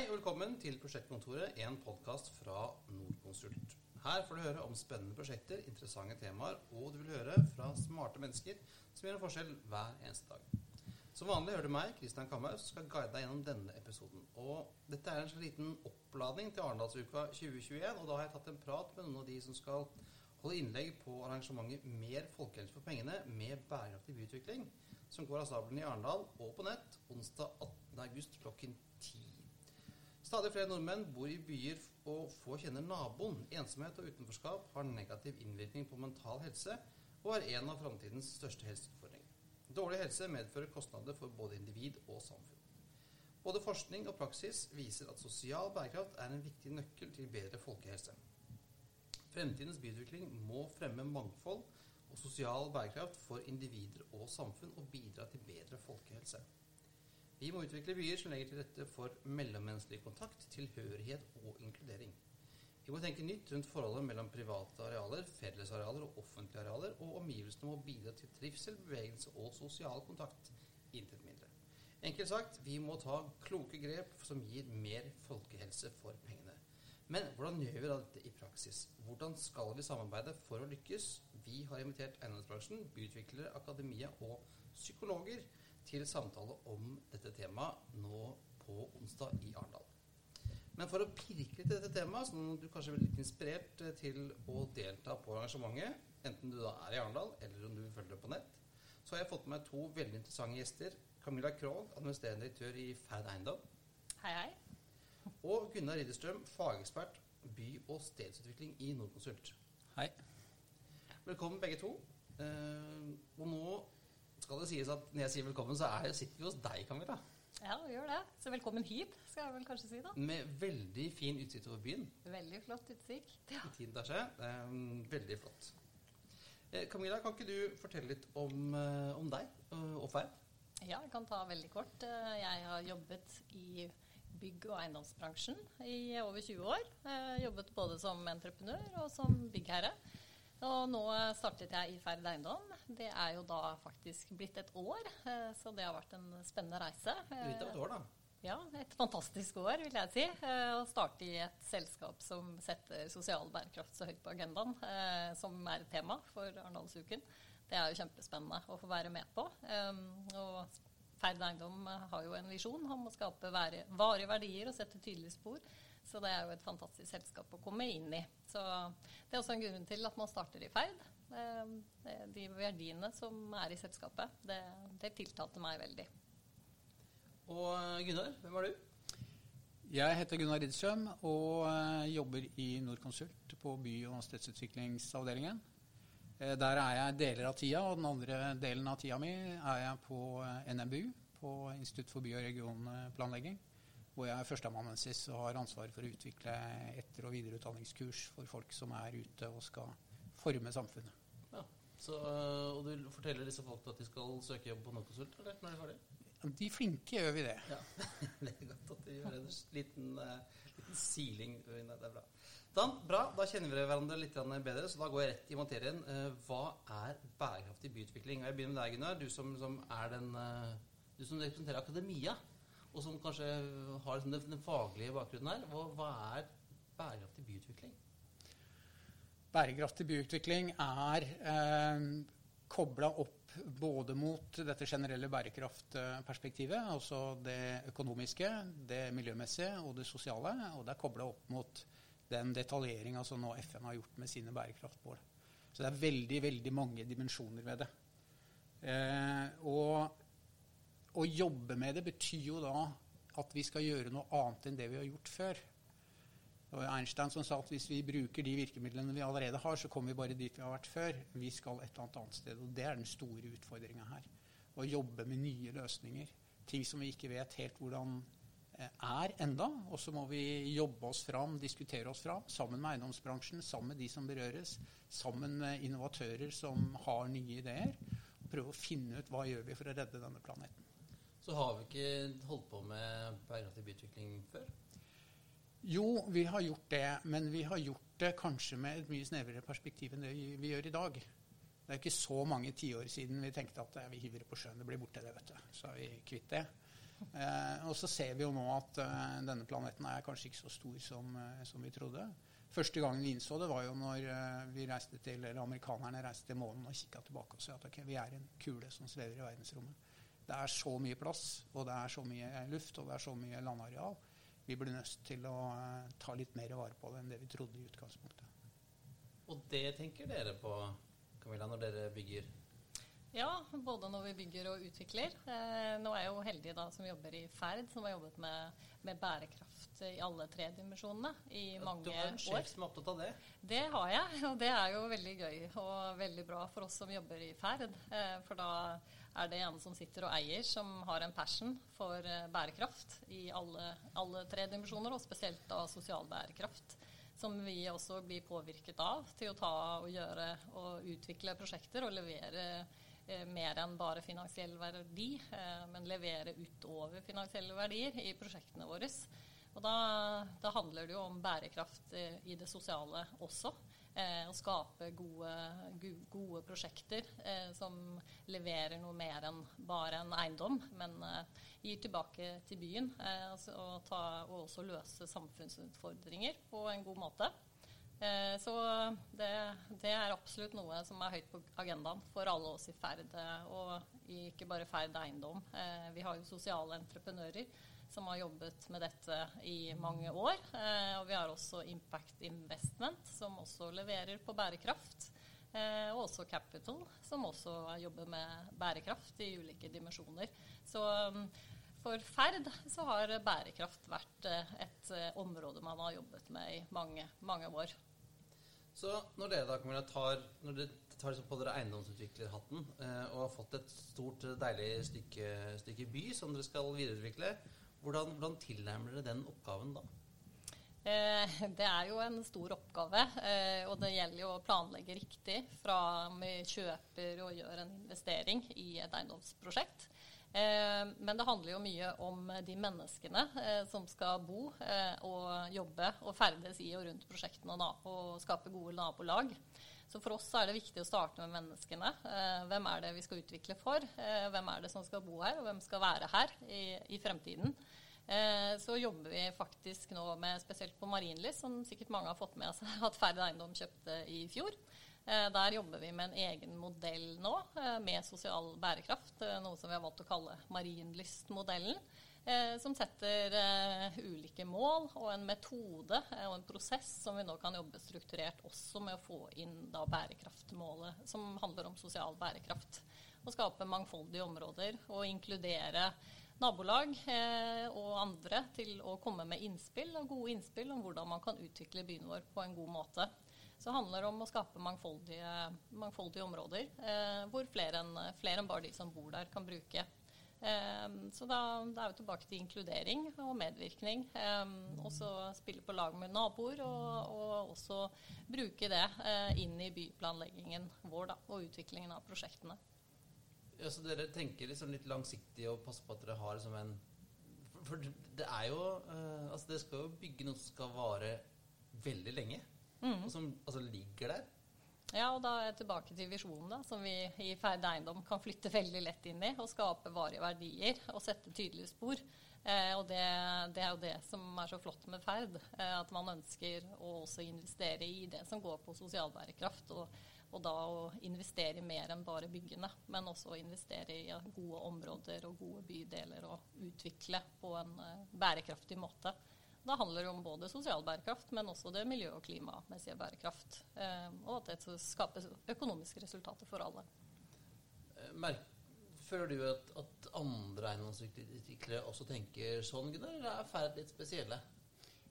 Hei og velkommen til Prosjektkontoret, en podkast fra Nordkonsult. Her får du høre om spennende prosjekter, interessante temaer, og du vil høre fra smarte mennesker som gjør en forskjell hver eneste dag. Som vanlig hører du meg, Kristian Kamhaug, som skal guide deg gjennom denne episoden. Og dette er en liten oppladning til Arendalsuka 2021, og da har jeg tatt en prat med noen av de som skal holde innlegg på arrangementet Mer folkehelse for pengene med bærekraftig byutvikling, som går av stabelen i Arendal og på nett onsdag 18. august klokken 10. Stadig flere nordmenn bor i byer og få kjenner naboen. Ensomhet og utenforskap har negativ innvirkning på mental helse og er en av framtidens største helseutfordringer. Dårlig helse medfører kostnader for både individ og samfunn. Både forskning og praksis viser at sosial bærekraft er en viktig nøkkel til bedre folkehelse. Fremtidens byutvikling må fremme mangfold og sosial bærekraft for individer og samfunn og bidra til bedre folkehelse. Vi må utvikle byer som legger til rette for mellommenneskelig kontakt, tilhørighet og inkludering. Vi må tenke nytt rundt forholdet mellom private arealer, fellesarealer og offentlige arealer, og omgivelsene må bidra til trivsel, bevegelse og sosial kontakt. Intet mindre. Enkelt sagt, vi må ta kloke grep som gir mer folkehelse for pengene. Men hvordan gjør vi da dette i praksis? Hvordan skal vi samarbeide for å lykkes? Vi har invitert eiendomsbransjen, byutviklere, akademia og psykologer til samtale om dette temaet nå på onsdag i Arendal. Men for å pirke litt i dette temaet, sånn at du kanskje blir litt inspirert eh, til å delta på arrangementet, enten du da er i Arendal eller om du vil følge det på nett, så har jeg fått med meg to veldig interessante gjester. Camilla Krogh, administrerende direktør i Ferd Eiendom. Hei, hei. Og Gunnar Ridderstrøm, fagekspert by- og stedsutvikling i Nordkonsult. Hei. Velkommen begge to. Eh, og nå skal det sies at når jeg sier velkommen, så er, sitter vi hos deg, Camilla. Ja, vi gjør det. Så velkommen hit, skal jeg vel kanskje si da. Med veldig fin utsikt over byen. Veldig flott utsikt. Ja. I tiende etasje. Eh, veldig flott. Eh, Camilla, kan ikke du fortelle litt om, eh, om deg eh, og Ferd? ja, jeg kan ta veldig kort. Jeg har jobbet i bygg- og eiendomsbransjen i over 20 år. Eh, Jobbet både som entreprenør og som byggherre. Og nå startet jeg i Ferd eiendom. Det er jo da faktisk blitt et år, eh, så det har vært en spennende reise. Litt av et år, da. Ja, et fantastisk år, vil jeg si. eh, Å starte i et selskap som setter sosial bærekraft så høyt på agendaen, eh, som er tema for Arendalsuken. Det er jo kjempespennende å få være med på. Og Ferd eiendom har jo en visjon om å skape varige verdier og sette tydelige spor. Så det er jo et fantastisk selskap å komme inn i. Så det er også en grunn til at man starter i Ferd. De verdiene som er i selskapet, det, det tiltalte meg veldig. Og eh, Gunnar, hvem er du? Jeg heter Gunnar Ridsjøm og eh, jobber i Norconsult på by- og stedsutviklingsavdelingen. Eh, Der er jeg deler av tida, og den andre delen av tida mi er jeg på NMBU, på Institutt for by- og regionplanlegging, hvor jeg er førsteamanuensis og har ansvar for å utvikle etter- og videreutdanningskurs for folk som er ute og skal forme samfunnet. Ja. Så, eh, og du forteller disse folkene at de skal søke jobb på Norconsult, eller når er de ferdige? De flinke gjør vi det. Ja, det er godt at de gjør en liten, uh, liten siling. Det er bra. Dan, bra, da kjenner vi hverandre litt bedre, så da går jeg rett i materien. Eh, hva er bærekraftig byutvikling? Og Jeg begynner med deg, Gunnar. Du som, som er den Du som representerer akademia, og som kanskje har liksom den, den faglige bakgrunnen her. Hva, hva er bærekraftig byutvikling? Bærekraftig byutvikling er eh, kobla opp både mot dette generelle bærekraftperspektivet, altså det økonomiske, det miljømessige og det sosiale, og det er kobla opp mot den detaljeringa som nå FN har gjort med sine bærekraftmål. Så det er veldig, veldig mange dimensjoner ved det. Eh, og å jobbe med det betyr jo da at vi skal gjøre noe annet enn det vi har gjort før. Det var Einstein som sa at hvis vi bruker de virkemidlene vi allerede har, så kommer vi bare dit vi har vært før. Vi skal et eller annet annet sted. Og det er den store utfordringa her. Å jobbe med nye løsninger. Ting som vi ikke vet helt hvordan eh, er enda. Og så må vi jobbe oss fram, diskutere oss fram, sammen med eiendomsbransjen, sammen med de som berøres, sammen med innovatører som har nye ideer. Og prøve å finne ut hva gjør vi for å redde denne planeten. Så har vi ikke holdt på med bærekraftig byutvikling før? Jo, vi har gjort det, men vi har gjort det kanskje med et mye snevrere perspektiv enn det vi, gjør i dag. Det er ikke så mange tiår siden vi tenkte at vi hiver det på sjøen, det blir borte, det, vet du. Så er vi kvitt det. Eh, og så ser vi jo nå at eh, denne planeten er kanskje ikke så stor som, eh, som vi trodde. Første gangen vi innså det, var jo når eh, vi reiste til, eller amerikanerne reiste til månen og kikka tilbake og sa at okay, vi er en kule som svever i verdensrommet. Det er så mye plass, og det er så mye luft, og det er så mye landareal. Vi blir nødt til å eh, ta litt mer vare på det enn det vi trodde i utgangspunktet. Og det tenker dere på, Camilla, når dere bygger? Ja, både når vi bygger og utvikler. Eh, nå er jeg jo heldig da som jobber i Ferd, som har jobbet med, med bærekraft i alle tre dimensjonene i mange år. Du har en sjef som er opptatt av det? Det har jeg, og det er jo veldig gøy og veldig bra for oss som jobber i Ferd. Eh, for da er det en som sitter og eier, som har en passion for eh, bærekraft i alle, alle tre dimensjoner, og spesielt da sosial bærekraft som vi også blir påvirket av til å ta og gjøre og utvikle prosjekter og levere Eh, mer enn bare finansiell verdi, eh, men levere utover finansielle verdier i prosjektene våre. Og da, da handler det jo om bærekraft i det sosiale også. Eh, å skape gode, gode prosjekter eh, som leverer noe mer enn bare en eiendom, men eh, gir tilbake til byen. Altså, og, ta, og, også løse samfunnsutfordringer på en god måte. Eh, så det, det, er absolutt noe som er høyt på agendaen for alle oss i Ferd, eh, og ikke bare Ferd eiendom. Eh, vi har jo sosiale entreprenører som har jobbet med dette i mange år. Og vi har også Impact Investment, som også leverer på bærekraft. Og også Capital, som også jobber med bærekraft i ulike dimensjoner. Så mm, for Ferd så har bærekraft vært et område man har jobbet med i mange, mange år. Så når dere da Camilla, tar, når dere tar liksom på dere eiendomsutviklerhatten eh, og har fått et stort, deilig stykke, stykke by som dere skal videreutvikle, hvordan, hvordan tilnærmer dere den oppgaven da? Eh, det er jo en stor oppgave, eh, og det gjelder jo å planlegge riktig fra vi kjøper og gjør en investering i et eiendomsprosjekt. Eh, men det handler jo mye om de menneskene som skal bo og jobbe og ferdes i og rundt prosjektene og skape gode nabolag. Så for oss er det viktig å starte med menneskene. hvem er det vi skal utvikle for? hvem er det som skal bo her, og hvem skal være her i, i fremtiden? så jobber vi faktisk nå med, spesielt på Marienlyst, som sikkert mange har fått med seg at Ferd Eiendom kjøpte i fjor. Eh, der jobber vi med en egen modell nå eh, med sosial bærekraft, eh, noe som vi har valgt å kalle Marienlystmodellen. Som setter ulike mål og en metode og en prosess som vi nå kan jobbe strukturert også med å få inn da bærekraftmålet, som handler om sosial bærekraft. Å skape mangfoldige områder og inkludere nabolag eh, og andre til å komme med innspill og gode innspill om hvordan man kan utvikle byen vår på en god måte. Så handler det om å skape mangfoldige, mangfoldige områder eh, hvor flere enn en bare de som bor der, kan bruke. Eh, så da, da, er vi tilbake til inkludering og medvirkning. og så spille på lag med naboer, og, og også bruke det eh, inn i byplanleggingen vår da, og utviklingen av prosjektene. Ja, så dere tenker liksom litt langsiktig og passer på at dere har liksom en For det er jo eh, Altså, dere skal jo bygge noe som skal vare veldig lenge mm. og som altså, ligger der. Ja, og da er jeg tilbake til visjonen, da, som vi i Ferd eiendom kan flytte veldig lett inn i. Og skape varige verdier og sette tydelige spor. Eh, og det, det, er jo det som er så flott med Ferd. Eh, at man ønsker å også investere i det som går på sosial bærekraft. Og, og da å investere mer enn bare byggene, men også å investere i gode områder og gode bydeler. Og utvikle på en eh, bærekraftig måte. Da handler det om både sosial bærekraft, men også det miljø- og klimamessige bærekraft. Eh, og at det skaper økonomiske resultater for alle. Eh, merk, føler du at, at andre eiendomsutviklere også tenker sånn, Gunnar, eller er Ferd litt spesielle?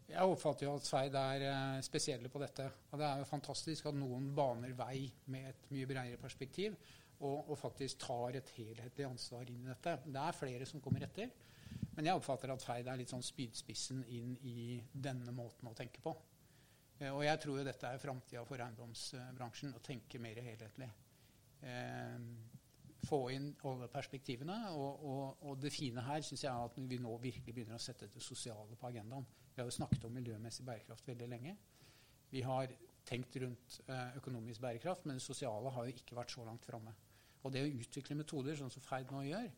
Jeg oppfatter jo at Sveid er eh, spesielle på dette. Og det er jo fantastisk at noen baner vei med et mye bredere perspektiv, og, og faktisk tar et helhetlig ansvar inn i dette. Det er flere som kommer etter. Men jeg oppfatter at Ferd er litt sånn spydspissen inn i denne måten å tenke på. Eh, og jeg tror jo dette er framtida for eiendomsbransjen, å tenke mer helhetlig. Eh, få inn alle perspektivene. Og, og, og det fine her syns jeg er at vi nå virkelig begynner å sette det sosiale på agendaen. Vi har jo snakket om miljømessig bærekraft veldig lenge. Vi har tenkt rundt eh, økonomisk bærekraft, men det sosiale har jo ikke vært så langt framme. Og det å utvikle metoder, sånn som Ferd nå gjør,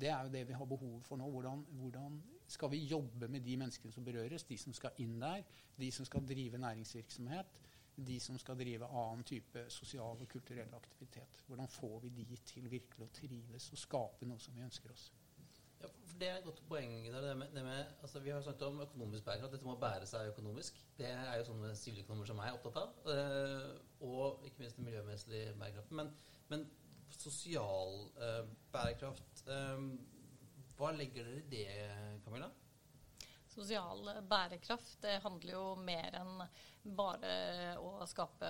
det er jo det vi har behov for nå. Hvordan, hvordan, skal vi jobbe med de menneskene som berøres, de som skal inn der, de som skal drive næringsvirksomhet, de som skal drive annen type sosial og kulturell aktivitet? Hvordan får vi de til virkelig å trives og skape noe som vi ønsker oss? Ja, Det er et godt poeng. Det med, det med, altså vi har snakket om økonomisk bærekraft. Dette må bære seg økonomisk. Det er jo sånne siviløkonomer som meg er opptatt av. Uh, og ikke minst den miljømessige bærekraften. Men, men sosial eh, bærekraft um, Hva legger dere i det, Camilla? Sosial bærekraft det handler jo mer enn bare å skape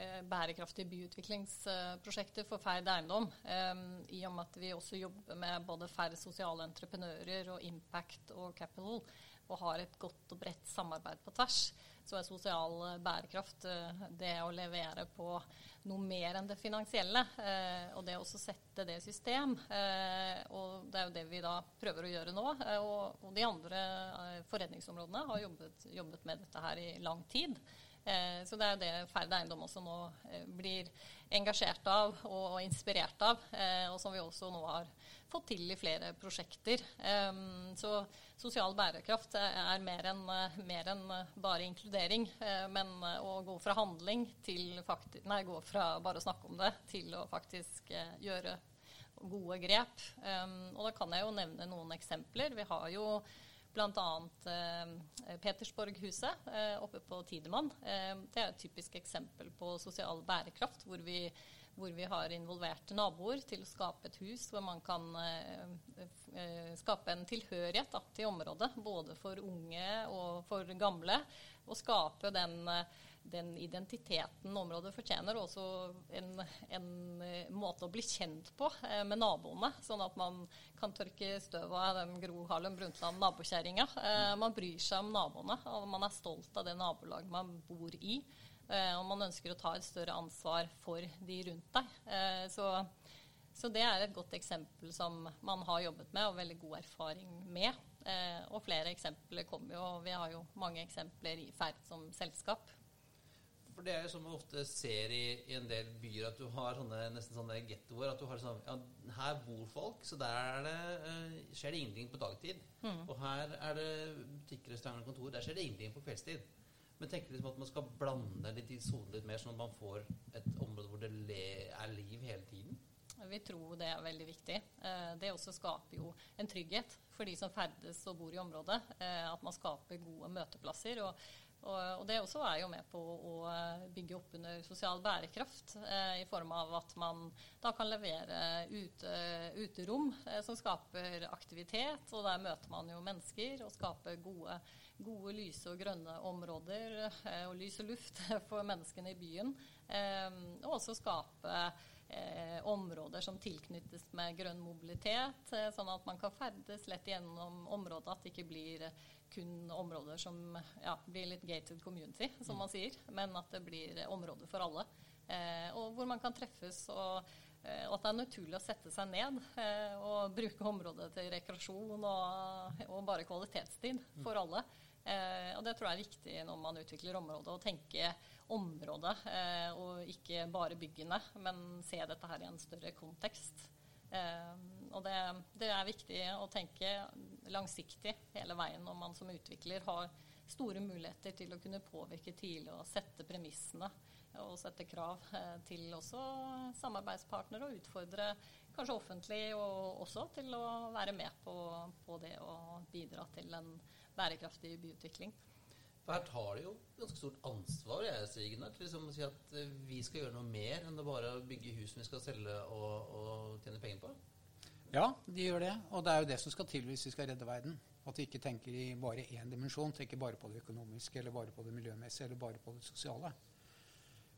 eh, bærekraftige byutviklingsprosjekter for ferd eiendom. Eh, I og med at vi også jobber med både færre sosiale entreprenører og impact og capital, og har et godt og bredt samarbeid på tvers, så er sosial bærekraft eh, det å levere på noe mer enn det finansielle. Eh, og det å sette det i system. Eh, og det er jo det vi da prøver å gjøre nå. Eh, og, de andre eh, forretningsområdene har jobbet, jobbet, med dette her i lang tid. Eh, så det er jo det Ferd eiendom også nå eh, blir engasjert av og inspirert av, og som vi også nå har fått til i flere prosjekter. så sosial bærekraft er mer enn, mer enn bare inkludering. Eh, men eh, å gå fra handling til faktisk, Nei, gå fra bare å snakke om det til å faktisk eh, gjøre gode grep. Og da kan jeg jo nevne noen eksempler. Vi har jo bl.a. Eh, Petersborghuset eh, oppe på Tidemann. Eh, det er et typisk eksempel på sosial bærekraft, hvor vi hvor vi har involvert naboer til å skape et hus hvor man kan eh, eh, skape en tilhørighet da, til området, både for unge og for gamle. Og skape den, den identiteten området fortjener, og også en, en, eh, måte å bli kjent på eh, med naboene. Sånn at man kan tørke støv av den Gro Harlem Brundtland nabokjerringa. Eh, man bryr seg om naboene, og man er stolt av det nabolaget man bor i. Eh, og man ønsker å ta et større ansvar for de rundt deg. Eh, så, så, det er et godt eksempel som man har jobbet med og veldig god erfaring med. Eh, og flere eksempler kommer jo, og vi har jo mange eksempler i Ferd som selskap. For Det er jo som man ofte ser i, i, en del byer, at du har sånne, nesten sånne gettoer. At du har sånn ja, Her bor folk, så der det, uh, skjer det ingenting på dagtid. Mm. Og her er det butikker, restauranter og kontor. Der skjer det ingenting på kveldstid. Men tenker liksom at man skal blande litt i sonen litt mer, sånn at man får et område hvor det er liv hele tiden? Vi tror det er veldig viktig. Eh, det også skaper jo en trygghet for de som ferdes og bor i området. Eh, at man skaper gode møteplasser. Og, og, og det også er jo med på å bygge opp under sosial bærekraft. Eh, I form av at man da kan levere ute, uterom som skaper aktivitet. Og der møter man jo mennesker og skaper gode gode, lyse og grønne områder eh, og lys og luft for menneskene i byen. Eh, og også skape eh, områder som tilknyttes med grønn mobilitet, sånn at man kan ferdes lett gjennom området. At det ikke blir kun områder som ja, blir litt gated community, som man sier, men at det blir områder for alle. og hvor man kan treffes og og at det er naturlig å sette seg ned og bruke området til rekreasjon og, og bare kvalitetstid for alle. Eh, og det tror jeg er viktig når man utvikler området, å tenke området eh, og ikke bare byggene, men se dette her i en større kontekst. Eh, og det, det, er viktig å tenke langsiktig hele veien når man som utvikler har store muligheter til å kunne påvirke tidlig og sette premissene og sette krav eh, til også samarbeidspartnere og utfordre kanskje offentlig og også til å være med på, på det og bidra til en bærekraftig byutvikling. For her tar de jo ganske stort ansvar jeg sier, Gunnar, til liksom å si at eh, vi skal gjøre noe mer enn å bare bygge hus vi skal selge og, og, tjene penger på. Ja, de gjør det. Og det er jo det som skal til hvis vi skal redde verden. At vi ikke tenker i bare én dimensjon. Tenker bare på det økonomiske eller bare på det miljømessige eller bare på det sosiale.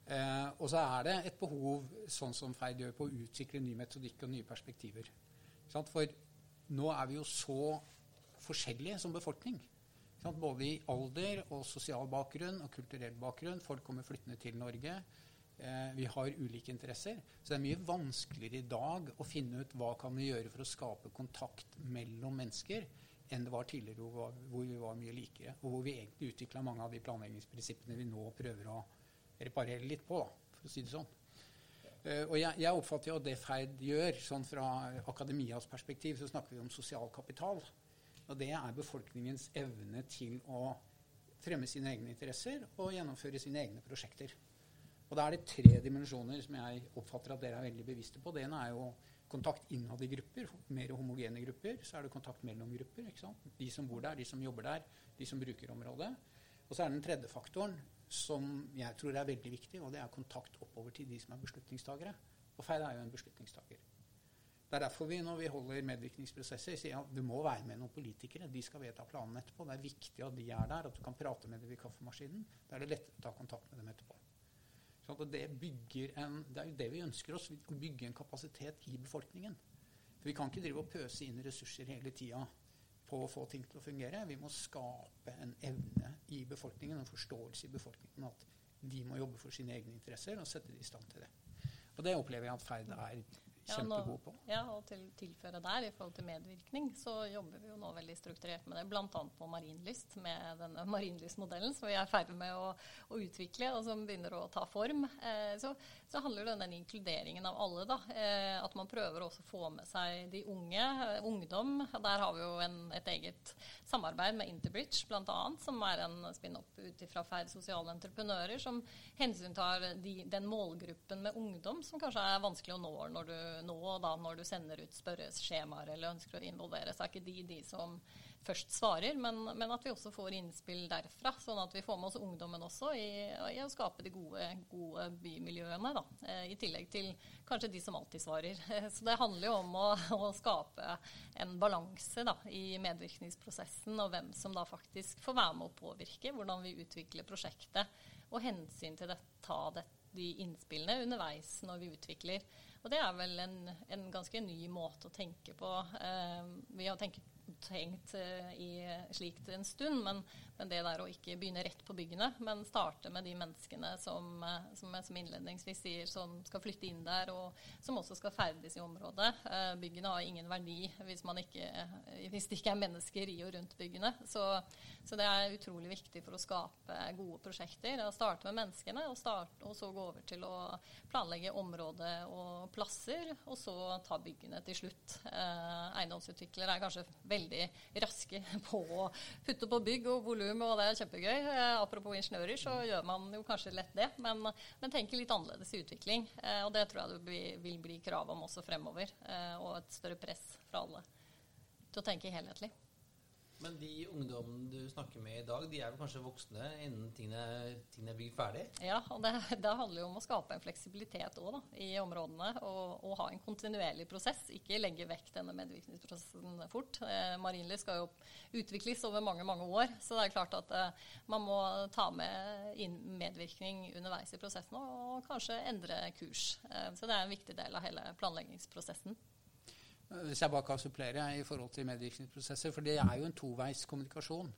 Eh, og så er det et behov, sånn som Ferd gjør, på å utvikle ny metodikk og nye perspektiver. For nå er vi jo så forskjellige som befolkning. Både i alder og sosial bakgrunn og kulturell bakgrunn. Folk kommer flyttende til Norge. Eh, vi har ulike interesser. Så det er mye vanskeligere i dag å finne ut hva kan vi gjøre for å skape kontakt mellom mennesker enn det var tidligere hvor, vi var mye likere. Og hvor vi egentlig utvikla mange av de planleggingsprinsippene vi nå prøver å reparere litt på, for å si det sånn. Uh, og jeg, jeg, oppfatter jo at det Ferd gjør, sånn fra akademias perspektiv, så snakker vi om sosial kapital. Og det er befolkningens evne til å fremme sine egne interesser og gjennomføre sine egne prosjekter. Og da er det tre dimensjoner som jeg oppfatter at dere er veldig bevisste på. Det ene er jo kontakt innad i grupper, mer homogene grupper. Så er det kontakt mellom grupper. De som bor der, de som jobber der, de som bruker området. Og så er den tredje faktoren, som jeg tror er veldig viktig, og det er kontakt oppover til de som er beslutningstagere. Og Feil er jo en beslutningstaker. Det er derfor vi når vi holder medvirkningsprosesser, sier at du må være med noen politikere. De skal vedta planen etterpå. Det er viktig at de er der, at du kan prate med dem ved kaffemaskinen. Da er det lettere å ta kontakt med dem etterpå. Det, en, det, er jo det vi ønsker oss, å bygge en kapasitet i befolkningen. For Vi kan ikke drive og pøse inn ressurser hele tida på å få ting til å fungere. Vi må skape en evne i befolkningen, en forståelse i befolkningen at de må jobbe for sine egne interesser og sette de i stand til det. Og det opplever jeg at Ferd er kjempegod på. Ja, og til tilføre der, i forhold til medvirkning, så jobber vi jo nå veldig strukturert med det. Bl.a. på Marinlyst, med denne Marinlystmodellen som vi er ferdig med å, å, utvikle, og som begynner å ta form. Eh, så, så, handler det om den inkluderingen av alle. da, eh, At man prøver også å få med seg de unge, eh, ungdom. Der har vi jo en, et eget samarbeid med Interbridge, bl.a., som er en spin-opp ut fra Ferd sosiale entreprenører, som hensyntar de, den målgruppen med ungdom som kanskje er vanskelig å nå når du nå da når du sender ut spørreskjemaer eller ønsker å involvere, så er ikke de de som først svarer, men, men, at vi også får innspill derfra. Sånn at vi får med oss ungdommen også i, i å skape de gode, gode bymiljøene. Da, eh, I tillegg til kanskje de som alltid svarer. Så det handler jo om å, å skape en balanse i medvirkningsprosessen, og hvem som da faktisk får være med å påvirke hvordan vi utvikler prosjektet, og hensyn til det, ta det, de innspillene underveis når vi utvikler. Og det er vel en, en ganske ny måte å tenke på. Eh, vi har tenkt, tenkt eh, i slikt en stund, men men det der å ikke begynne rett på byggene, men starte med de menneskene som, eh, som, som innledningsvis sier som skal flytte inn der, og som også skal ferdes i området. Eh, byggene har ingen verdi hvis, ikke, eh, hvis, det ikke er mennesker i og rundt byggene. Så, så, det er utrolig viktig for å skape gode prosjekter. Å starte med menneskene, og, start, og så gå over til å planlegge område og plasser, og så ta byggene til slutt. eiendomsutviklere er kanskje veldig raske på å putte på bygg og volum volum, og det er kjempegøy. Eh, apropos ingeniører, så gjør man jo kanskje lett det, men, men tenker litt annerledes i utvikling. Eh, og det tror jeg det vil bli krav om også fremover, eh, og et større press fra alle til å tenke helhetlig. Men de ungdommene du snakker med i dag, de er vel kanskje voksne innen tingene, tingene blir ferdig? Ja, og det, det, handler jo om å skape en fleksibilitet òg, i områdene. Og, og, ha en kontinuerlig prosess. Ikke legge vekk denne medvirkningsprosessen fort. Eh, Marienlyst skal jo utvikles over mange mange år. Så det er klart at eh, man må ta med medvirkning underveis i prosessen og kanskje endre kurs. Eh, så det er en viktig del av hele planleggingsprosessen. Hvis jeg bare kan supplere i forhold til medvirkningsprosesser, for det er jo en toveis kommunikasjon.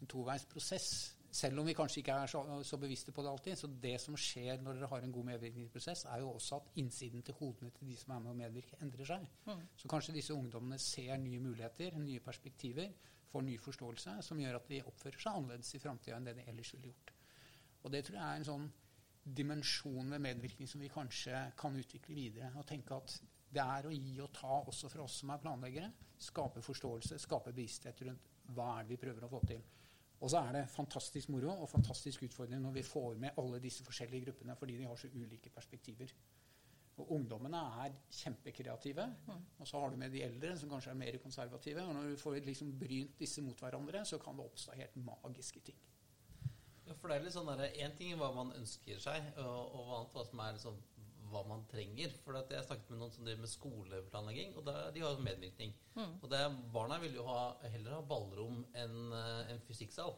En toveis prosess. Selv om vi kanskje ikke er så, så, bevisste på det alltid. Så det som skjer når dere har en god medvirkningsprosess, er jo også at innsiden til hodene til de som er med å medvirke, endrer seg. Mm. Så kanskje disse ungdommene ser nye muligheter, nye perspektiver, får ny forståelse, som gjør at de oppfører seg annerledes i framtida enn det de ellers ville gjort. Og det tror jeg er en sånn dimensjon ved medvirkning som vi kanskje kan utvikle videre. Og tenke at det er å gi og ta også for oss som er planleggere. Skape forståelse, skape bevissthet rundt hva er det vi prøver å få til. Og så er det fantastisk moro og fantastisk utfordrende når vi får med alle disse forskjellige gruppene, fordi de har så ulike perspektiver. Og Ungdommene er kjempekreative. Mm. Og så har du med de eldre, som kanskje er mer konservative. Og når du får liksom brynt disse mot hverandre, så kan det oppstå helt magiske ting. Ja, for det er litt sånn Én ting er hva man ønsker seg, og, og annet hva som er liksom hva man trenger. For jeg snakket med noen som driver med skoleplanlegging, og der, de har medvirkning. Mm. Og det, barna vil jo ha, heller ha ballrom enn eh, en fysikksal.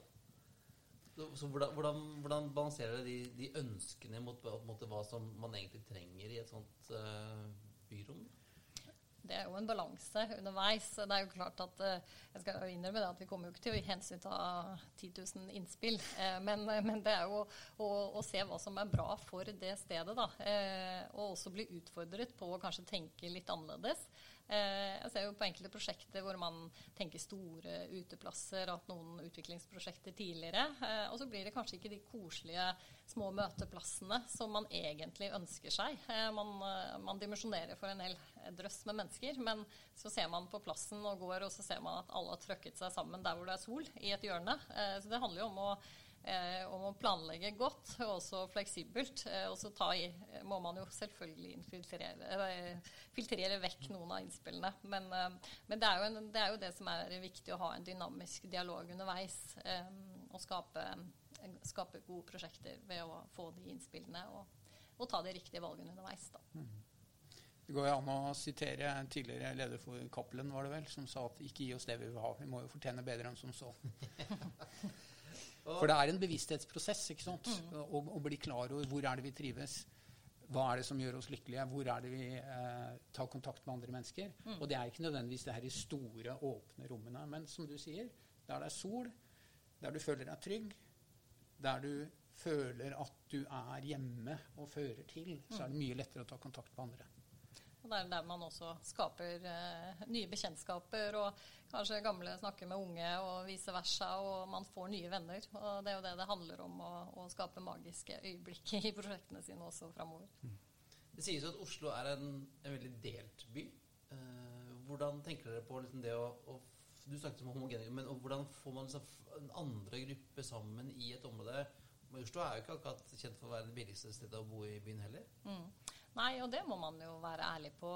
Så, hvordan, hvordan, hvordan, balanserer dere de, de, ønskene mot, mot, hva som man egentlig trenger i et sånt uh, byrom? Det er jo en balanse underveis. Det er jo klart at eh, Jeg skal innrømme det at vi kommer jo ikke til å hensynta 10 000 innspill. Eh, men, men, det er jo å, å, se hva som er bra for det stedet, da. Eh, og også bli utfordret på å kanskje tenke litt annerledes. Eh, jeg ser jo på enkelte prosjekter hvor man tenker store uteplasser, at noen utviklingsprosjekter tidligere. Eh, og så blir det kanskje ikke de koselige små møteplassene som man egentlig ønsker seg. Eh, man, man dimensjonerer for en hel drøss med mennesker, men så ser man på plassen og går, og så ser man at alle har trøkket seg sammen der hvor det er sol, i et hjørne. Så det handler jo om å om å planlegge godt og også fleksibelt. Eh, og så i, må man jo selvfølgelig filtrere, filtrere, vekk noen av innspillene. Men, eh, men det, er en, det, er jo det som er viktig, å ha en dynamisk dialog underveis. Eh, og skape, skape, gode prosjekter ved å få de innspillene og, og ta de riktige valgene underveis. da. Mm. Det går jo an å sitere tidligere leder for Cappelen, var det vel, som sa at ikke gi oss det vi vil ha, vi må jo fortjene bedre enn som så. For det er en bevissthetsprosess ikke sant? Mm. Å, å, bli klar over hvor er det vi trives. Hva er det som gjør oss lykkelige? Hvor er det vi eh, tar kontakt med andre mennesker? Mm. Og det er ikke nødvendigvis det her i store, åpne rommene. Men som du sier, der det er sol, der du føler deg trygg, der du føler at du er hjemme og fører til, så er det mye lettere å ta kontakt med andre. Og Det er der man også skaper eh, nye bekjentskaper, og kanskje gamle snakker med unge, og vice versa. Og man får nye venner. Og Det er jo det det handler om, å, å skape magiske øyeblikk i prosjektene sine også framover. Mm. Det sies jo at Oslo er en, en veldig delt by. Eh, hvordan tenker dere på liksom det å, å Du snakket om homogene, men hvordan får man liksom en andre gruppe sammen i et område? Oslo er jo ikke akkurat kjent for å være det billigste stedet å bo i byen heller. Mm. Nei, og det må man jo være ærlig på,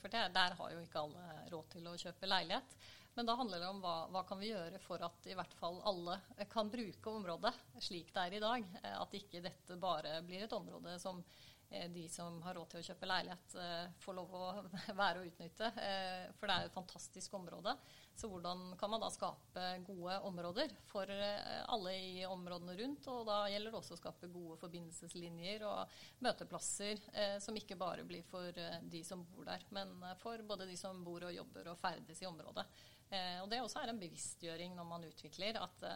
for det, der har jo ikke alle råd til å kjøpe leilighet. Men da handler det om hva, hva kan vi gjøre for at i hvert fall alle kan bruke området slik det er i dag. At ikke dette bare blir et område som Eh, de som har råd til å kjøpe leilighet, eh, får lov å være og utnytte. Eh, for det er et fantastisk område. Så hvordan kan man da skape gode områder for alle i områdene rundt? Og da gjelder det også å skape gode forbindelseslinjer og møteplasser som ikke bare blir for de som bor der, men for både de som bor og jobber og ferdes i området. Og det også er en bevisstgjøring når man utvikler. at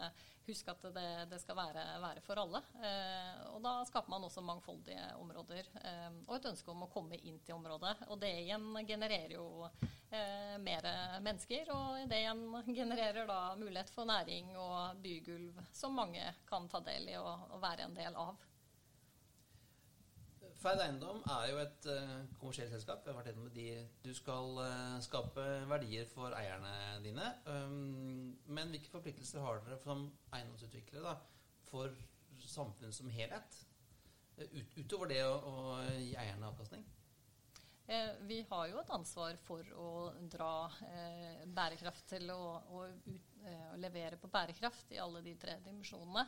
husk at det, det skal være, være, for alle. Eh, og da skaper man også mangfoldige områder. Eh, og et ønske om å komme inn til området. Og det igjen genererer jo eh, mer mennesker. Og det igjen genererer da mulighet for næring og bygulv som mange kan ta del i og, og være en del av. Ferd Eiendom er jo et uh, kommersielt selskap. Jeg har vært med de. Du skal uh, skape verdier for eierne dine. Um, men hvilke forpliktelser har dere som eiendomsutviklere da, for samfunnet som helhet? Uh, ut, utover det å, å, gi eierne avkastning? vi har jo et ansvar for å dra bærekraft til å, å, ut, å, levere på bærekraft i alle de tre dimensjonene.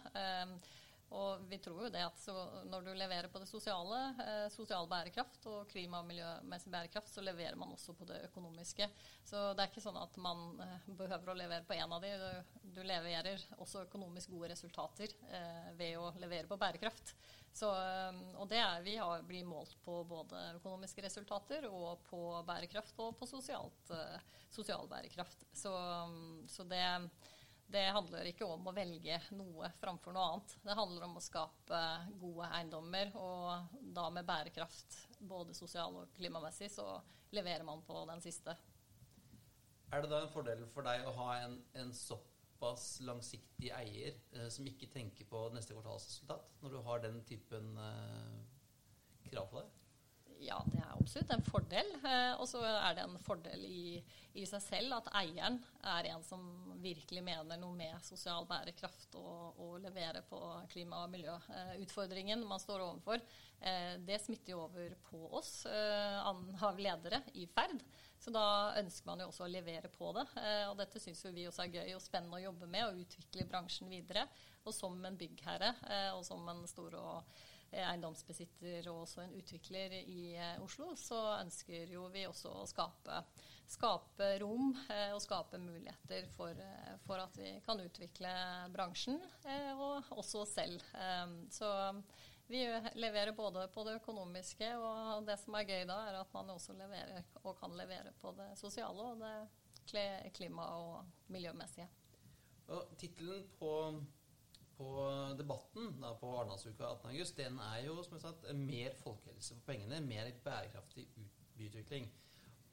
Og vi tror jo det at når du leverer på det sosiale, eh, sosial bærekraft og klima- og miljømessig bærekraft, så leverer man også på det økonomiske. Så det er ikke sånn at man eh, behøver å levere på én av de. Du, du, leverer også økonomisk gode resultater eh, ved å levere på bærekraft. Så, eh, og det er, vi har, blir målt på både økonomiske resultater og på bærekraft og på sosialt, eh, sosial bærekraft. Så, så det det handler ikke om å velge noe framfor noe annet. Det handler om å skape gode eiendommer, og da med bærekraft både sosial og klimamessig, så leverer man på den siste. Er det da en fordel for deg å ha en, en såpass langsiktig eier eh, som ikke tenker på neste kvartalsresultat, når du har den typen eh, krav på deg? Ja, det er absolutt en fordel. Eh, og så er det en fordel i, i, seg selv at eieren er en som virkelig mener noe med sosial bærekraft og, og levere på klima- og miljøutfordringen man står overfor. Eh, det smitter jo over på oss eh, av ledere i ferd. Så da ønsker man jo også å levere på det. Eh, og dette syns vi også er gøy og spennende å jobbe med og utvikle bransjen videre. Og som en byggherre eh, og som en stor og Eh, eiendomsbesitter og også en utvikler i eh, Oslo, så ønsker jo vi også å skape, skape rom eh, og skape muligheter for, for, at vi kan utvikle bransjen, og også oss selv. Så vi leverer både på det økonomiske, og det som er gøy da, er at man også leverer og kan levere på det sosiale og det klima- og miljømessige. Og Tittelen på på debatten da, på Arendalsuka 18.8, den er jo som jeg sa, mer folkehelse for pengene, mer bærekraftig byutvikling.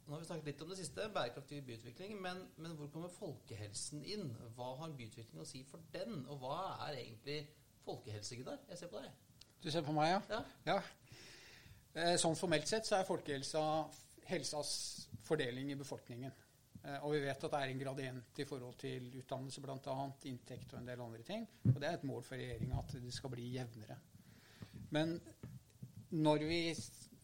Nå har vi snakket litt om det siste, bærekraftig byutvikling. Men, men, hvor kommer folkehelsen inn? Hva har byutvikling å si for den? Og hva er egentlig folkehelse, Gunnar? Jeg ser på deg. Du ser på meg, ja? Ja. ja. Eh, sånn formelt sett så er folkehelsa helsas fordeling i befolkningen. Eh, og vi vet at det er en gradient i forhold til utdannelse bl.a., inntekt og en del andre ting. Og det er et mål for regjeringa at det skal bli jevnere. Men når vi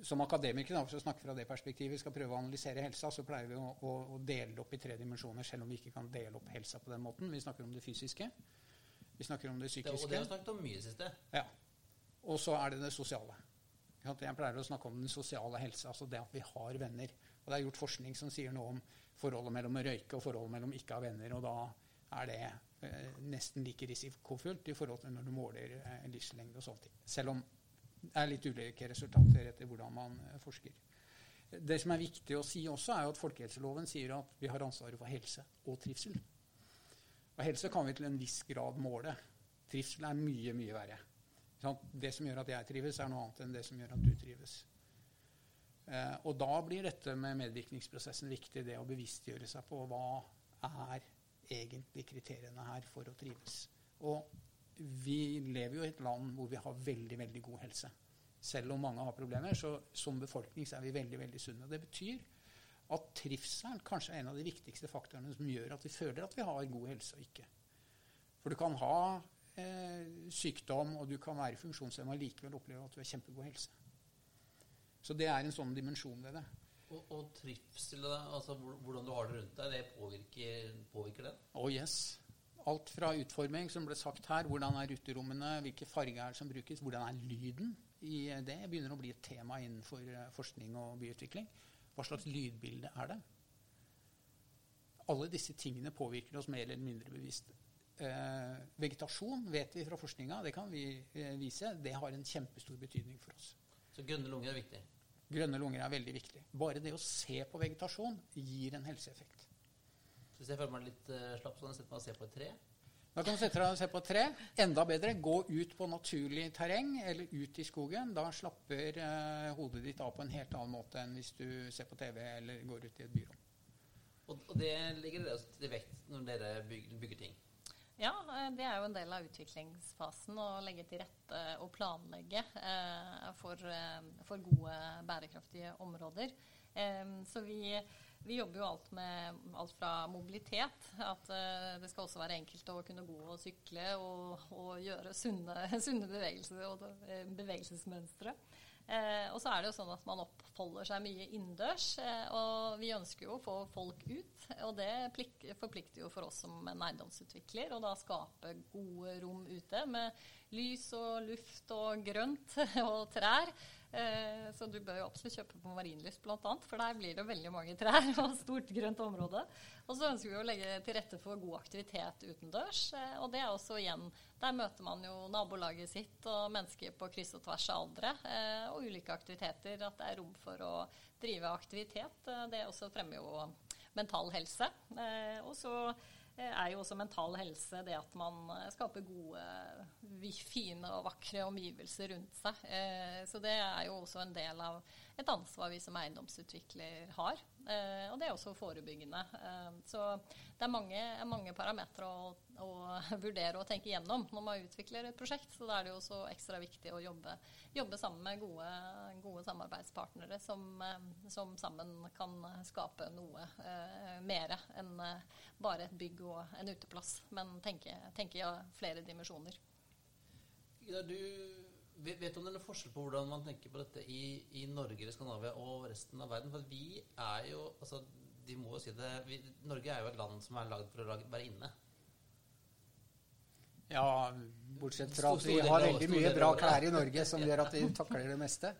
som akademikere, for å snakke fra det perspektivet, skal prøve å analysere helsa, så pleier vi å, å, å, dele det opp i tre dimensjoner, selv om vi ikke kan dele opp helsa på den måten. Vi snakker om det fysiske. Vi snakker om det psykiske. Det, og det har vi snakket om mye siste. Ja. Og så er det det sosiale. Jeg pleier å snakke om den sosiale helsa, altså det at vi har venner. Og det er gjort forskning som sier noe om forholdet mellom å røyke og forholdet mellom ikke ha venner. Og da er det eh, nesten like risikofullt i forhold til når du måler eh, livslengde og sånne ting. Selv om det er litt ulike resultater etter hvordan man eh, forsker. Det som er viktig å si også, er at folkehelseloven sier at vi har ansvaret for helse og trivsel. Og helse kan vi til en viss grad måle. Trivsel er mye, mye verre. Det som gjør at jeg trives, er noe annet enn det som gjør at du trives. Eh, og da blir dette med medvirkningsprosessen viktig, det å bevisstgjøre seg på hva er egentlig kriteriene her for å trives. Og vi lever jo i et land hvor vi har veldig, veldig god helse. Selv om mange har problemer, så som befolkning så er vi veldig, veldig sunne. Det betyr at trivselen kanskje er en av de viktigste faktorene som gjør at vi føler at vi har god helse og ikke. For du kan ha eh, sykdom, og du kan være funksjonshemma likevel oppleve at du har kjempegod helse. Så det er en sånn dimensjon ved det. Og, og trivsel, altså hvordan du har det rundt deg, det påvirker, påvirker det? Oh yes. Alt fra utforming, som ble sagt her, hvordan er rutterommene, hvilke farger er det som brukes, hvordan er lyden i det, begynner å bli et tema innenfor eh, forskning og byutvikling. Hva slags lydbilde er det? Alle disse tingene påvirker oss mer eller mindre bevisst. Eh, vegetasjon vet vi fra forskninga, det kan vi eh, vise, det har en kjempestor betydning for oss. Så grønne lunger er viktig? Grønne lunger er veldig viktig. Bare det å se på vegetasjon gir en helseeffekt. Hvis jeg føler meg litt uh, slapp, så kan jeg sette meg og se på et tre. Da kan du sette deg og se på et tre. Enda bedre, gå ut på naturlig terreng eller ut i skogen. Da slapper uh, hodet ditt av på en helt annen måte enn hvis du ser på TV eller går ut i et byrom. Og, og det ligger dere til vekt når dere bygger, bygger, ting? Ja, eh, det er jo en del av utviklingsfasen å legge til rette og planlegge eh, for, for, gode, bærekraftige områder. Eh, så vi vi jobber jo alt med alt fra mobilitet, at det skal også være enkelt å kunne gå og sykle og, og gjøre sunne, sunne, bevegelser og bevegelsesmønstre. Uh, og så er det jo sånn at man oppholder seg mye innendørs, og vi ønsker jo å få folk ut. Og det forplikter jo for oss som en eiendomsutvikler å da skape gode rom ute med lys og luft og grønt og trær. Eh, så du bør jo absolutt kjøpe på Marienlyst bl.a., for der blir det veldig mange trær og stort grønt område. Og så ønsker vi å legge til rette for god aktivitet utendørs. Eh, og det er også igjen Der møter man jo nabolaget sitt og mennesker på kryss og tvers av aldre. Eh, og ulike aktiviteter. At det er rom for å drive aktivitet. Det også fremmer jo mental helse. Og så er jo også mental helse det at man eh, skaper gode, fine og vakre omgivelser rundt seg. Eh, så det er jo også en del av et ansvar vi som eiendomsutvikler har. Eh, og det er også forebyggende. Så det er mange, mange parametere å, å, vurdere og tenke gjennom når man utvikler et prosjekt. Så da er det jo også ekstra viktig å jobbe, jobbe sammen med gode, gode samarbeidspartnere som, som, sammen kan skape noe eh, mer enn bare et bygg og en uteplass, men tenke, tenke ja, flere dimensjoner. Ja, du vet du om det er noen forskjell på hvordan man tenker på dette i, i Norge eller Skandinavia og resten av verden? For vi er jo altså, de må jo si det, vi, Norge er jo et land som er lagd for å være inne. Ja, bortsett fra at vi har veldig mye bra klær i Norge som gjør at vi takler det meste.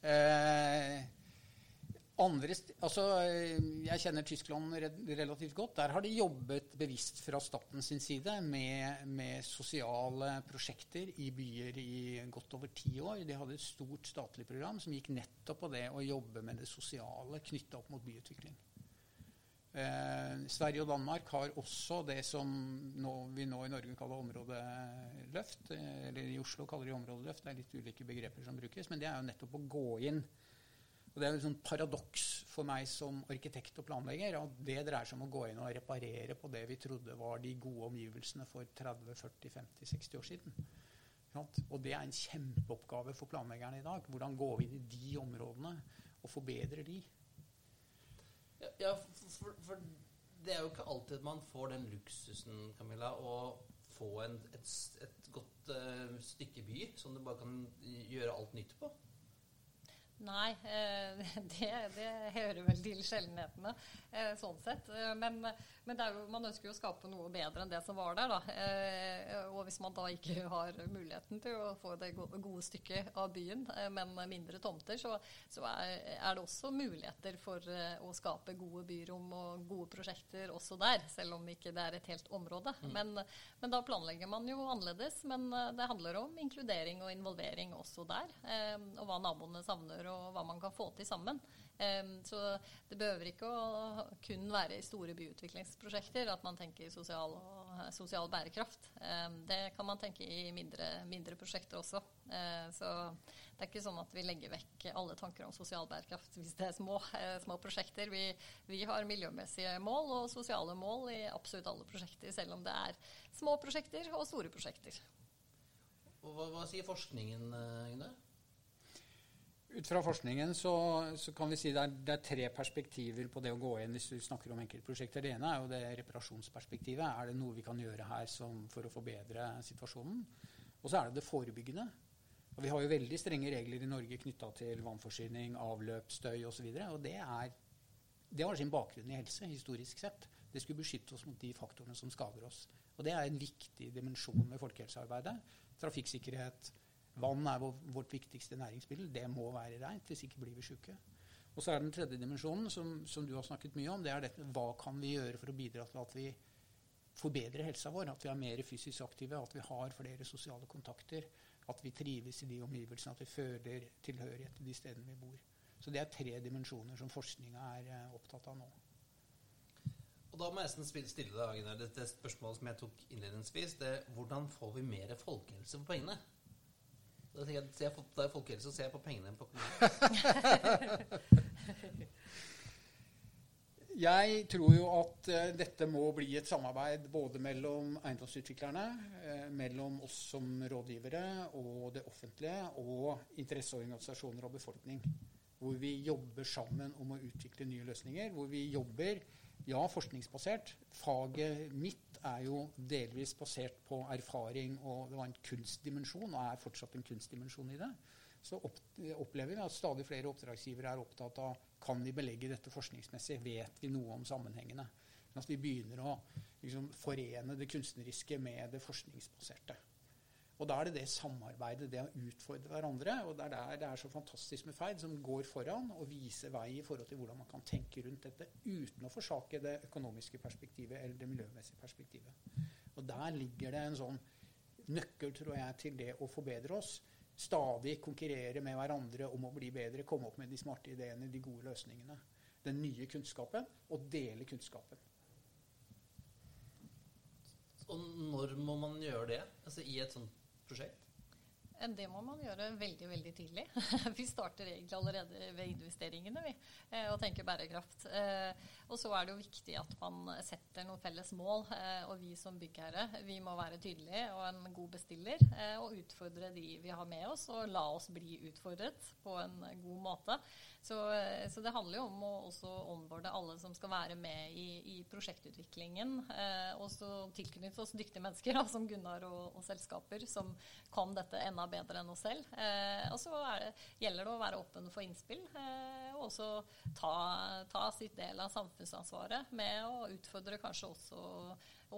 Eh, andre, altså, jeg kjenner Tyskland relativt godt. Der har de jobbet bevisst fra staten sin side med, med, sosiale prosjekter i byer i godt over ti år. De hadde et stort statlig program som gikk nettopp på det å jobbe med det sosiale knytta opp mot byutvikling. Eh, Sverige og Danmark har også det som nå, vi nå i Norge kaller områdeløft. Eller i Oslo kaller de områdeløft. Det er litt ulike begreper som brukes. Men det er jo nettopp å gå inn Og Det er et sånn paradoks for meg som arkitekt og planlegger at det dreier seg om å gå inn og reparere på det vi trodde var de gode omgivelsene for 30-40-50-60 år siden. Og det er en kjempeoppgave for planleggerne i dag. Hvordan går vi inn i de områdene og forbedrer de? Ja, ja for, for, det er jo ikke alltid man får den luksusen, Camilla, å få en, et, et, godt uh, stykke by som du bare kan gjøre alt nytt på. Nei, eh, det, det, hører vel til sjeldenhetene, eh, sånn sett. Eh, men, men jo, man ønsker jo å skape noe bedre enn det som var der. Da. Og hvis man da ikke har muligheten til å få det gode stykket av byen, men mindre tomter, så, så er, er, det også muligheter for å skape gode byrom og gode prosjekter også der, selv om ikke det er et helt område. Mm. Men, men, da planlegger man jo annerledes. Men det handler om inkludering og involvering også der, og hva naboene savner og hva man kan få til sammen. Så det behøver ikke å kun være i store byutviklingsprosjekter at man tenker sosial, og, sosial bærekraft. Det kan man tenke i mindre, mindre prosjekter også. Uh, så det er ikke sånn at vi legger vekk alle tanker om sosial bærekraft hvis det er små, uh, små prosjekter. Vi, vi, har miljømessige mål og sosiale mål i absolutt alle prosjekter, selv om det er små prosjekter og store prosjekter. Og hva, hva sier forskningen, Gunnar? Ut fra forskningen så, så, kan vi si det er, det er, tre perspektiver på det å gå inn hvis du snakker om enkeltprosjekter. Det ene er jo det reparasjonsperspektivet. Er det noe vi kan gjøre her som, for å forbedre situasjonen? Og så er det det forebyggende. Og vi har jo veldig strenge regler i Norge knytta til vannforsyning, avløp, støy osv. Og, så og det, er, det har sin bakgrunn i helse, historisk sett. Det skulle beskytte oss mot de faktorene som skader oss. Og det er en viktig dimensjon ved folkehelsearbeidet. Trafikksikkerhet, Vann er vårt viktigste næringsmiddel. Det må være reint, hvis ikke blir vi sjuke. Og så er den tredje dimensjonen, som, som, du har snakket mye om, det er dette, hva kan vi gjøre for å bidra til at vi forbedrer helsa vår? At vi er mer fysisk aktive, at vi har flere sosiale kontakter, at vi trives i de omgivelsene, at vi føler tilhørighet til de stedene vi bor. Så det er tre dimensjoner som forskninga er uh, opptatt av nå. Og Da må jeg nesten stille deg det spørsmålet som jeg tok innledningsvis. Det, hvordan får vi mer folkehelse for pengene? Da tenker jeg, jeg er folkehelse, så ser jeg på pengene på Jeg tror jo at uh, dette må bli et samarbeid både mellom eiendomsutviklerne, uh, mellom oss som rådgivere og det offentlige, og interesseorganisasjoner og befolkning. Hvor vi jobber sammen om å utvikle nye løsninger. Hvor vi jobber ja, forskningsbasert. Faget mitt er jo delvis basert på erfaring, og det var en kunstdimensjon, og er fortsatt en kunstdimensjon i det. Så opplever vi at stadig flere oppdragsgivere er opptatt av kan vi belegge dette forskningsmessig. Vet vi noe om sammenhengene? Men At vi begynner å liksom, forene det kunstneriske med det forskningsbaserte. Og da er det det samarbeidet, det å utfordre hverandre. Og det er der det er så fantastisk med Ferd, som går foran og viser vei i forhold til hvordan man kan tenke rundt dette uten å forsake det økonomiske perspektivet eller det miljømessige perspektivet. Der ligger det en sånn nøkkel, tror jeg, til det å forbedre oss. Stadig konkurrere med hverandre om å bli bedre, komme opp med de smarte ideene, de gode løsningene. Den nye kunnskapen, og dele kunnskapen. Og når må man gjøre det? Altså I et sånt prosjekt? Det må man gjøre veldig veldig tidlig. vi starter egentlig allerede ved investeringene vi, eh, og tenker bærekraft. Eh, og så er det jo viktig at man setter noen felles mål. Eh, og vi som byggherre vi må være tydelige og en god bestiller og utfordre de vi har med oss, og la oss bli utfordret på en god måte. Så, eh, så, det handler jo om å også onboarde alle som skal være med i, i prosjektutviklingen. Eh, og så tilknytte oss dyktige mennesker da, som Gunnar og, og, selskaper som kan dette enda bedre enn oss selv. Eh, og så gjelder det å være åpen for innspill, eh, og også ta, ta, sitt del av samfunnsansvaret med å utfordre kanskje også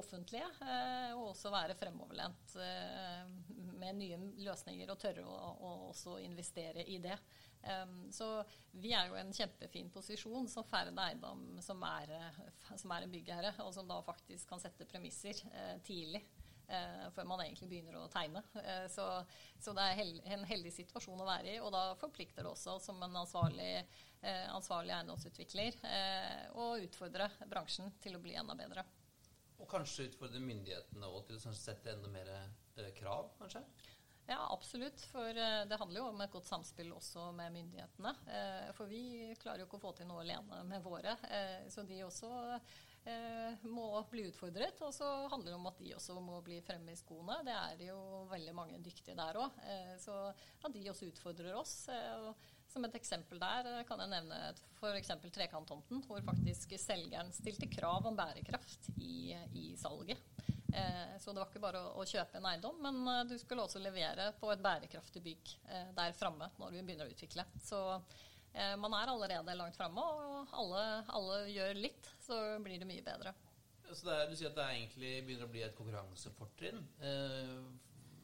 offentlige, eh, og også være fremoverlent eh, med nye løsninger og tørre å, å også investere i det. Um, så vi er jo i en kjempefin posisjon som Færde Eiendom, som er, som er en byggherre, og som da faktisk kan sette premisser uh, tidlig. Uh, før man egentlig begynner å tegne. Uh, så, så, det er hel en heldig situasjon å være i. Og da forplikter det også som en ansvarlig, ansvarlig eiendomsutvikler å utfordre bransjen til å bli enda bedre. Og kanskje utfordre myndighetene òg til å sette enda mer krav, kanskje? Ja, absolutt. For eh, det handler jo om et godt samspill også med myndighetene. Eh, for vi klarer jo ikke å få til noe alene med våre. Eh, så de også må bli utfordret. Og så handler det om at de også må bli fremme i skoene. Det er jo veldig mange dyktige der òg. Så at de også utfordrer oss. Som et eksempel der kan jeg nevne f.eks. Trekanttomten, hvor faktisk selgeren stilte krav om bærekraft i, i salget. Eh, så det var ikke bare å, kjøpe en eiendom, men eh, du skulle også levere på et bærekraftig bygg eh, der framme når vi begynner å utvikle. Så man er allerede langt framme, og alle, alle, gjør litt, så blir det mye bedre. Så det er, du sier at det egentlig begynner å bli et konkurransefortrinn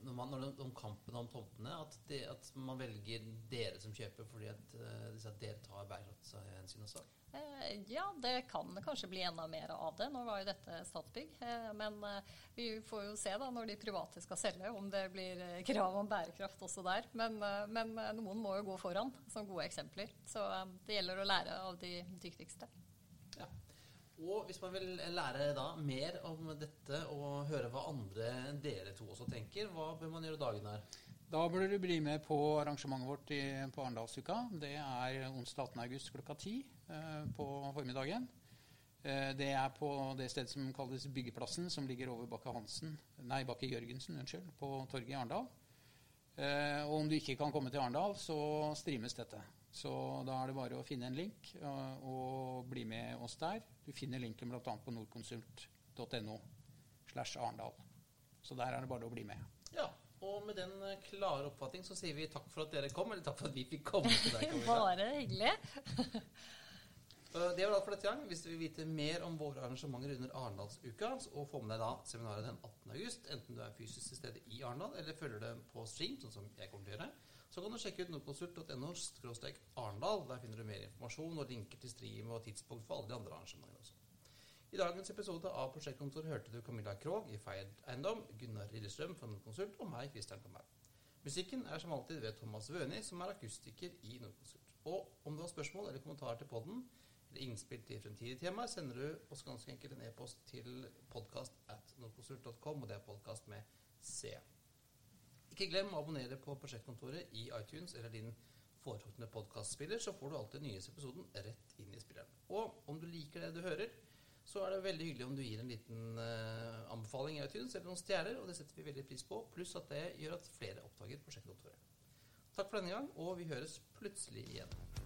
når, man, når om kampen om tomtene, at, det, at, man velger dere som kjøper fordi at, uh, dere tar bærekraftshensyn også? Eh, ja, det kan kanskje bli enda mer av det. Nå var jo dette Statsbygg. Eh, men eh, vi får jo se da når de private skal selge, om det blir krav om bærekraft også der. Men, men noen må jo gå foran som gode eksempler. Så det gjelder å lære av de dyktigste. Og hvis man vil lære da mer om dette og høre hva andre enn dere to også tenker, hva bør man gjøre dagen her? Da bør du bli med på arrangementet vårt i, på Arendalsuka. Det er onsdag 18.8 klokka 10 eh, på formiddagen. Eh, det er på det stedet som kalles Byggeplassen, som ligger over Bakke Hansen, nei, Bakke Jørgensen, unnskyld, på torget i Arendal. Eh, og om du ikke kan komme til Arendal, så streames dette. Så da er det bare å finne en link og, og bli med oss der. Du finner linken bl.a. på nordkonsult.no slash Arendal. Så der er det bare å bli med. Ja, og med den eh, klare oppfatning så sier vi takk for at dere kom, eller takk for at vi fikk komme til deg. Bare hyggelig. Det var alt for dette gang. Hvis du vil vite mer om våre arrangementer under Arendalsuka, og få med deg da seminaret den 18. august, enten du er fysisk til stede i Arendal eller følger det på stream, sånn som jeg kommer til å gjøre, så kan du sjekke ut nordkonsult.no Arendal. Der finner du mer informasjon og linker til stream og tidspunkt for alle de andre arrangementene også. I dagens episode av Prosjektkontor hørte du Camilla Krogh i Feired Eiendom, Gunnar Lillestrøm fra Nordkonsult og meg, Christian Kamberg. Musikken er som alltid ved Thomas Wøni, som er akustiker i Nordkonsult. Og om du har spørsmål eller kommentarer til podden, innspill til fremtidige temaer, sender du oss ganske enkelt en e-post til podkast at nordkonsult.com, og det er podkast med C. Ikke glem å abonnere på Prosjektkontoret i iTunes eller din foretrukne podkastspiller, så får du alltid den nyeste episoden rett inn i spilleren. Og om du liker det du hører, så er det veldig hyggelig om du gir en liten uh, anbefaling i iTunes eller noen stjerner, og det setter vi veldig pris på. Pluss at det gjør at flere oppdager prosjektkontoret. Takk for denne gang, og vi høres plutselig igjen.